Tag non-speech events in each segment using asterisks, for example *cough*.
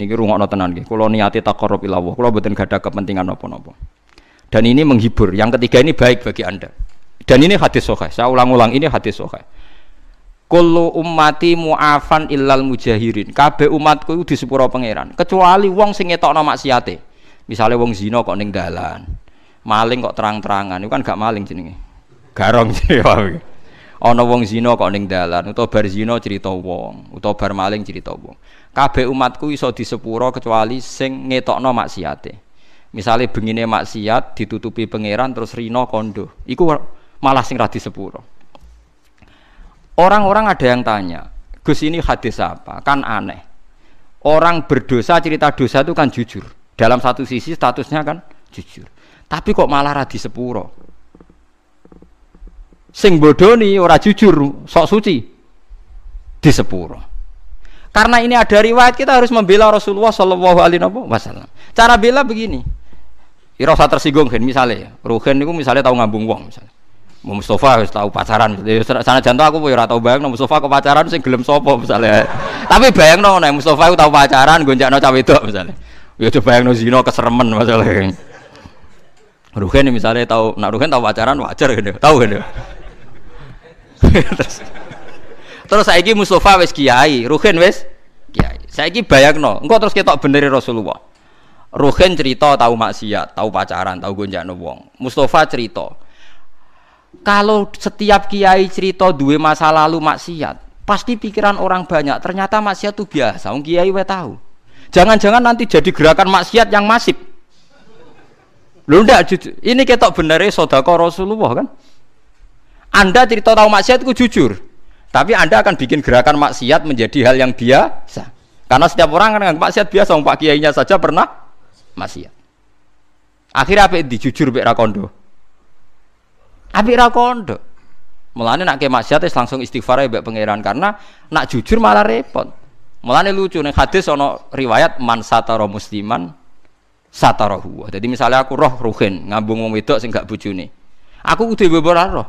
niki rungokno tenan nggih. Kula niati taqarrub ila Allah. Kula mboten gadah kepentingan napa-napa. Dan ini menghibur. Yang ketiga ini baik bagi Anda. Dan ini hadis sahih. Saya ulang-ulang ini hadis sahih. Kullu ummati mu'afan illal mujahirin. Kabeh umatku itu di sepuro pangeran, kecuali wong sing ngetokno maksiate. Misale wong zina kok ning dalan. Maling kok terang-terangan, itu kan gak maling jenenge. Garong jenenge. Ana wong zina kok ning dalan, utawa bar zina cerita wong, utawa bar maling cerita wong. Kabeh umatku iso di sepuro kecuali sing ngetokno maksiate. Misale bengine maksiat ditutupi pangeran terus rino kondo. Iku malah sing ra sepuro. Orang-orang ada yang tanya, Gus ini hadis apa? Kan aneh. Orang berdosa cerita dosa itu kan jujur. Dalam satu sisi statusnya kan jujur. Tapi kok malah radi sepuro? Sing bodoni ora jujur, sok suci di sepuro. Karena ini ada riwayat kita harus membela Rasulullah Shallallahu Alaihi Wasallam. Cara bela begini. Ira tersinggung kan misalnya, Ruhen itu misalnya tahu ngambung wong misalnya. Mustafa wis tau pacaran. Sana jantung aku ya tau bayang Mustafa kok pacaran sing gelem sapa misalnya. Tapi bayangno nek Mustafa tau pacaran gonjakno cah wedok misalnya. Ya coba bayangno zina keseremen masalah. Ruhen misalnya tahu, nak Ruhen tahu pacaran wajar gitu, tahu gitu. terus, terus saiki Mustafa wis kiai, Ruhen wis kiai. Saiki bayangno, engko terus ketok bener Rasulullah. Ruhen cerita tahu maksiat, tahu pacaran, tahu gonjakno wong. Mustafa cerita, kalau setiap kiai cerita dua masa lalu maksiat, pasti pikiran orang banyak. Ternyata maksiat itu biasa. Wong kiai we tahu. Jangan-jangan nanti jadi gerakan maksiat yang masif. Lu ndak ini ketok benernya sodako Rasulullah kan? Anda cerita tahu maksiat itu jujur, tapi Anda akan bikin gerakan maksiat menjadi hal yang biasa. Karena setiap orang kan maksiat biasa, Pak Kiainya saja pernah maksiat. Akhirnya apa dijujur Bek Rakondo? Apik ra kondo. Mulane nak ke maksiat langsung istighfar ya pangeran karena nak jujur malah repot. Mulane lucu nih hadis ana riwayat man satara musliman satarahu. Jadi misalnya aku roh ruhin ngambung wong wedok sing gak bojone. Aku kudu bebora roh.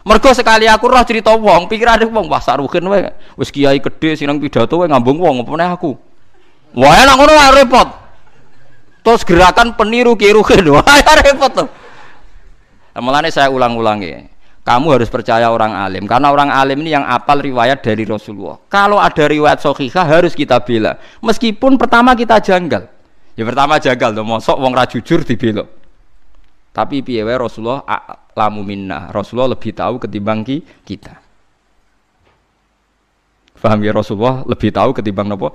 Mergo sekali aku roh cerita wong, pikirane wong wah saruhin wae. Wis kiai gede sing nang pidato wae ngambung wong apa aku. Wah enak ngono repot. Terus gerakan peniru kiruhin, *laughs* wah repot tuh. Mulane saya ulang-ulangi. Kamu harus percaya orang alim karena orang alim ini yang apal riwayat dari Rasulullah. Kalau ada riwayat sahihah harus kita bela. Meskipun pertama kita janggal. Ya pertama janggal tuh mosok wong ra jujur dibelok. Tapi piye Rasulullah lamu minna. Rasulullah lebih tahu ketimbang kita. Faham ya Rasulullah lebih tahu ketimbang nopo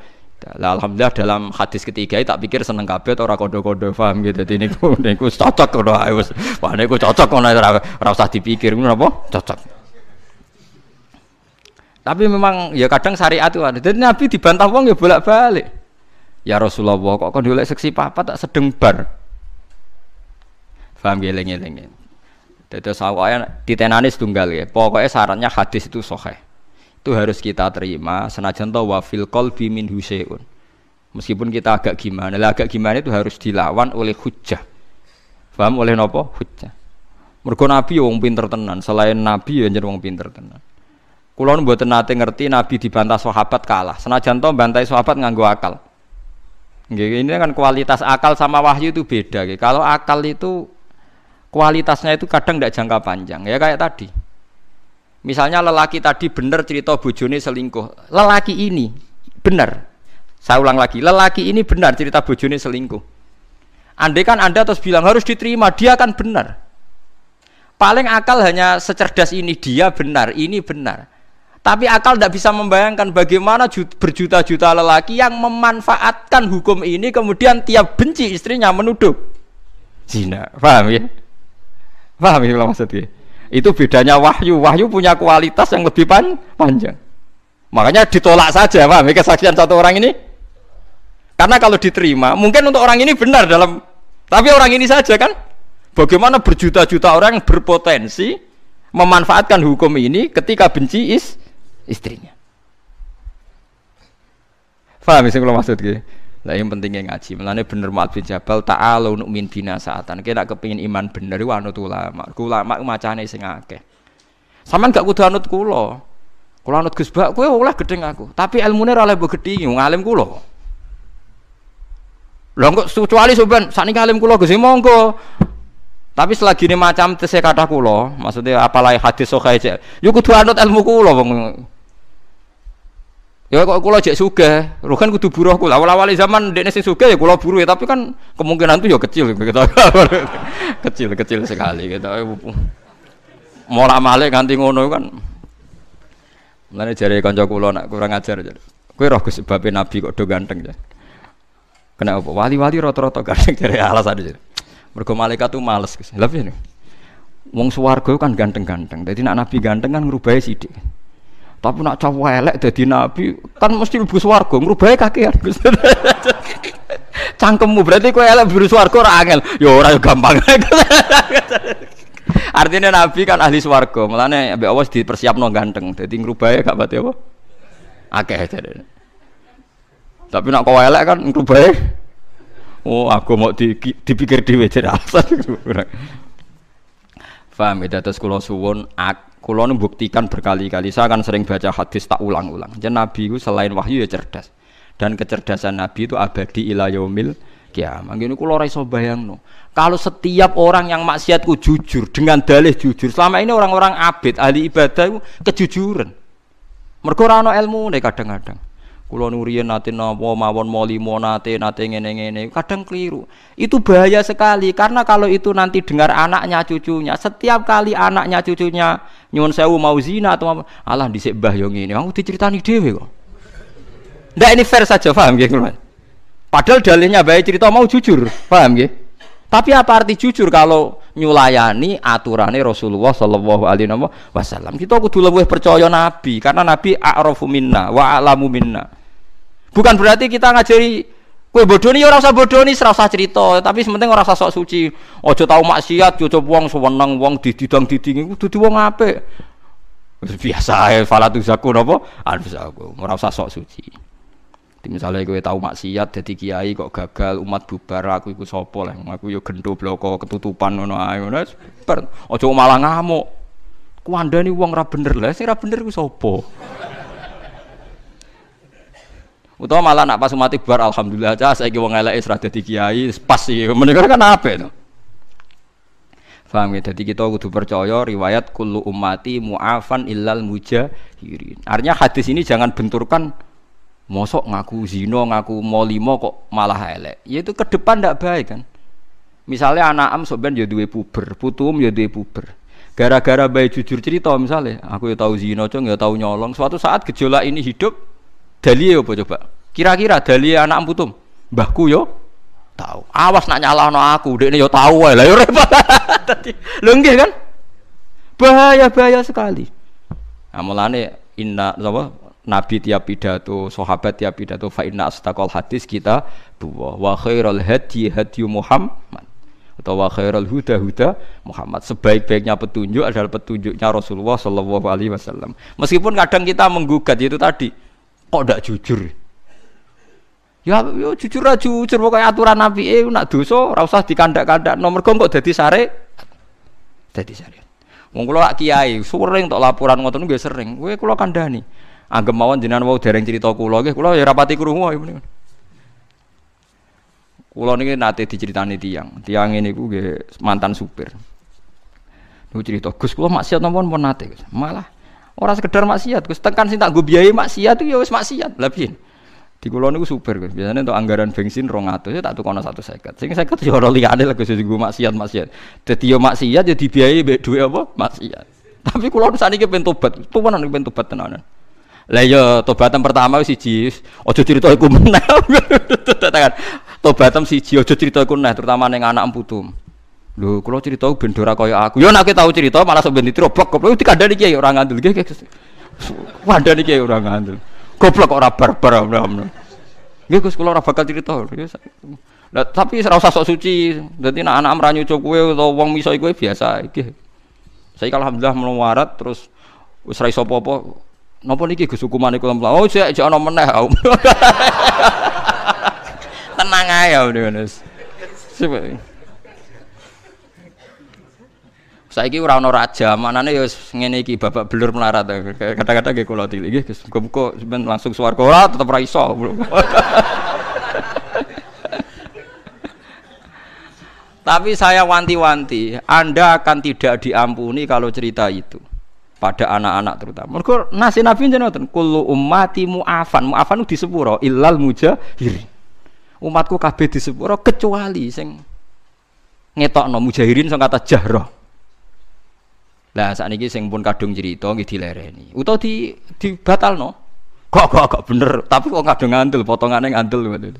Lah, alhamdulillah dalam hadis ketiga tak pikir seneng kabeh ora kodo-kodo paham gitu. Dadi niku *laughs* niku cocok ngono wis. Wah niku cocok ngono ora ora usah dipikir ngono apa? Cocok. Tapi memang ya kadang syariat itu ada. Jadi Nabi dibantah wong ya bolak-balik. Ya Rasulullah kok kon golek seksi papa tak sedeng bar. Paham geleng-geleng. Dadi sawaya ditenani setunggal ya. Pokoknya syaratnya hadis itu sahih. Itu harus kita terima. Senajan to wa fil qalbi min huseun meskipun kita agak gimana. Lah agak gimana itu harus dilawan oleh hujah paham? Oleh nopo? Hujah mergo nabi wong pinter tenan. Selain nabi ya wong pinter tenan. Kula mboten nate ngerti nabi dibantah sahabat kalah. Senajan to bantai sahabat nganggo akal. Ini kan kualitas akal sama wahyu itu beda kalau akal itu kualitasnya itu kadang tidak jangka panjang ya kayak tadi Misalnya lelaki tadi benar cerita bojone selingkuh. Lelaki ini benar. Saya ulang lagi, lelaki ini benar cerita bojone selingkuh. Andai kan Anda terus bilang harus diterima, dia akan benar. Paling akal hanya secerdas ini, dia benar, ini benar. Tapi akal tidak bisa membayangkan bagaimana berjuta-juta lelaki yang memanfaatkan hukum ini kemudian tiap benci istrinya menuduh zina. Paham ya? Paham ya maksudnya? Itu bedanya wahyu. Wahyu punya kualitas yang lebih pan panjang. Makanya ditolak saja, paham kesaksian satu orang ini? Karena kalau diterima, mungkin untuk orang ini benar dalam tapi orang ini saja kan bagaimana berjuta-juta orang berpotensi memanfaatkan hukum ini ketika benci is istrinya. Faham sih kalau maksud? Lah yang pentingnya ngaji. Melane bener Mu'ad bin Jabal ta'ala untuk min bina saatan. Kita kepingin iman bener iku anut ulama. Ulama macane sing akeh. Saman gak kudu anut kula. Kula anut Gus Bak kowe oleh gedeng aku. Tapi ilmune ora oleh gedhi wong alim kula. Lho kok kecuali sampean sakniki alim kula Gus monggo. Tapi selagi ini macam tesih kata kula, maksudnya apalagi hadis sahih aja. Yo kudu anut ilmu kula wong. Ya kok kula jek sugih, kan kudu buruh kula. Awal-awal zaman dekne sing sugih ya kula buruh ya, tapi kan kemungkinan itu ya kecil gitu. *laughs* kecil kecil sekali gitu. Mola malik nganti ngono kan. Mulane jare kanca kula nak kurang ajar. Kowe roh sebab Nabi kok do ganteng ya. Kena apa? Wali-wali rata-rata ganteng jare alasan aja. Mergo malaikat tuh males Gus. Lha piye Wong swarga kan ganteng-ganteng. Dadi nak nabi ganteng kan ngrubahi sithik. Tapi nak cowok elek dadi nabi kan mesti mlebu swarga ngrubahi kakean. *laughs* Cangkemmu berarti kowe elek swarga ora angel. Ya ora gampang. *laughs* Artinya nabi kan ahli swarga. Mulane ambek Allah dipersiapno ganteng. Dadi ngrubahi gak pati apa? Akeh Tapi nak kowe elek kan ngrubahi Oh, aku mau di, dipikir di jadi alasan. *laughs* Faham ya, terus kulo suwon, kulo buktikan berkali-kali. Saya akan sering baca hadis tak ulang-ulang. Jadi Nabi itu selain wahyu ya cerdas. Dan kecerdasan Nabi itu abadi ilayomil kiamat. Gini kulo raiso bayang no. Kalau setiap orang yang maksiatku jujur dengan dalih jujur, selama ini orang-orang abid ahli ibadah itu kejujuran. Mergo ilmu nih kadang-kadang. Kulo nurian nate napa mawon molimo nate nate ngene-ngene kadang keliru. Itu bahaya sekali karena kalau itu nanti dengar anaknya cucunya, setiap kali anaknya cucunya nyuwun sewu mau zina atau Allah dhisik mbah yo ngene, aku diceritani dhewe kok. Ndak ini fair saja, paham nggih kula? Padahal dalilnya baik cerita mau jujur, paham nggih? Tapi apa arti jujur kalau nyulayani aturannya Rasulullah Shallallahu Alaihi Wasallam? Kita kudu lebih percaya Nabi karena Nabi a'rafu minna wa a'lamu minna. Bukan berarti kita ngajari Kue bodoni ya ora usah bodoni, usah cerita, tapi sementing ora usah sok suci. Aja tau maksiat, aja wong sewenang wong dididang didingi kudu di wong apik. Biasa ae falatu zaku napa? Anfusaku. Ora usah sok suci. misalnya gue tahu maksiat jadi kiai kok gagal umat bubar aku ikut sopo lah aku yo gendo bloko ketutupan ngono ae ngono aja malah ngamuk ku nih wong ra bener lah sing ra bener ku sopo utawa malah nak pas umat bubar alhamdulillah aja saya wong elek wis dadi kiai pas sih menika kan apa itu Faham ya? Jadi kita kudu percaya riwayat kullu ummati mu'afan illal mujahirin. Artinya hadis ini jangan benturkan Mosok ngaku zino, ngaku molimo kok malah elek. Ya itu ke depan ndak baik kan. Misalnya anak am sebenarnya ya duwe puber, putum ya duwe puber. Gara-gara baik jujur cerita misalnya, aku ya tahu zino, cong ya tahu nyolong. Suatu saat gejolak ini hidup, dali ya apa coba? Kira-kira dali anak am putum, mbahku yo tahu. Awas nak nyalah no aku, dek ini yo tahu lah yo repot. *laughs* Tadi, kan? Bahaya bahaya sekali. Nah, mulane inna apa Nabi tiap pidato, sahabat tiap pidato, fa inna astaqal hadis kita buah wa khairul hadi hadi Muhammad atau wa khairul huda huda Muhammad. Sebaik-baiknya petunjuk adalah petunjuknya Rasulullah Shallallahu Alaihi Wasallam. Meskipun kadang kita menggugat itu tadi, kok tidak jujur? Ya, yo jujur aja jujur pokoknya aturan Nabi eh nak dosa ora usah dikandak-kandak nomor kok jadi sare jadi sare. Wong kula kiai sering tok laporan ngoten nggih sering. Kowe kula kandhani. Anggap mawon jenengan wau dereng cerita kula nggih, kula ya rapati krungu ya menika. Kula niki nate diceritani tiang. Tiang ini nggih mantan supir. Niku cerita, Gus kula maksiat napa pun nate. Malah ora sekedar maksiat, Gus tekan sing tak nggo biayai maksiat itu ya wis maksiat. Lah piye? Di kula niku super Gus. Biasanya untuk anggaran bensin 200 ya tak tukono 150. Sing 50 ya ora liyane lah Gus nggo maksiat-maksiat. Dadi yo maksiat ya dibiayai mbek dhuwit apa? Maksiat. Tapi kula saniki pengen tobat. Tuwanan pengen tobat tenanan. Lah iya tobatan pertama siji, aja cerita iku meneh. *laughs* Tekan tobatan siji aja cerita iku meneh terutama ning anak putum. Lho, kula cerita ben ora kaya aku. Ya nek tau cerita malah sok ben ditrobok goblok dikandani kiai ora ngandel nggih. Kandani kiai ora ngandel. Goblok ora barbar. Nggih Gus kula ora bakal cerita. Nah, tapi ora usah sok suci. Dadi nek anak ra nyucuk kowe utawa wong miso kowe biasa iki. Saya alhamdulillah melawarat terus wis ra iso apa-apa Napa niki Gus hukumane kula mlaku? Oh, sik ana meneh. *laughs* Tenang ae ya wis. Saiki ora ana raja, manane ya wis ngene iki babak belur melarat. Kata-kata nggih kula tilik nggih Gus. Muga-muga langsung swarga ora tetep ra iso. Tapi saya wanti-wanti, Anda akan tidak diampuni kalau cerita itu pada anak-anak terutama. Mergo nasi Nabi jenengan kullu ummati mu'afan. Mu'afan di sepuro illal mujahirin. Umatku kabeh di sepuro kecuali sing ngetokno mujahirin sing kata jahroh. Lah saat ini sing pun kadung cerita nggih dilereni. Utawa di dibatalno. Kok kok kok bener, tapi kok kadung ngandel potongane ngandel ngoten.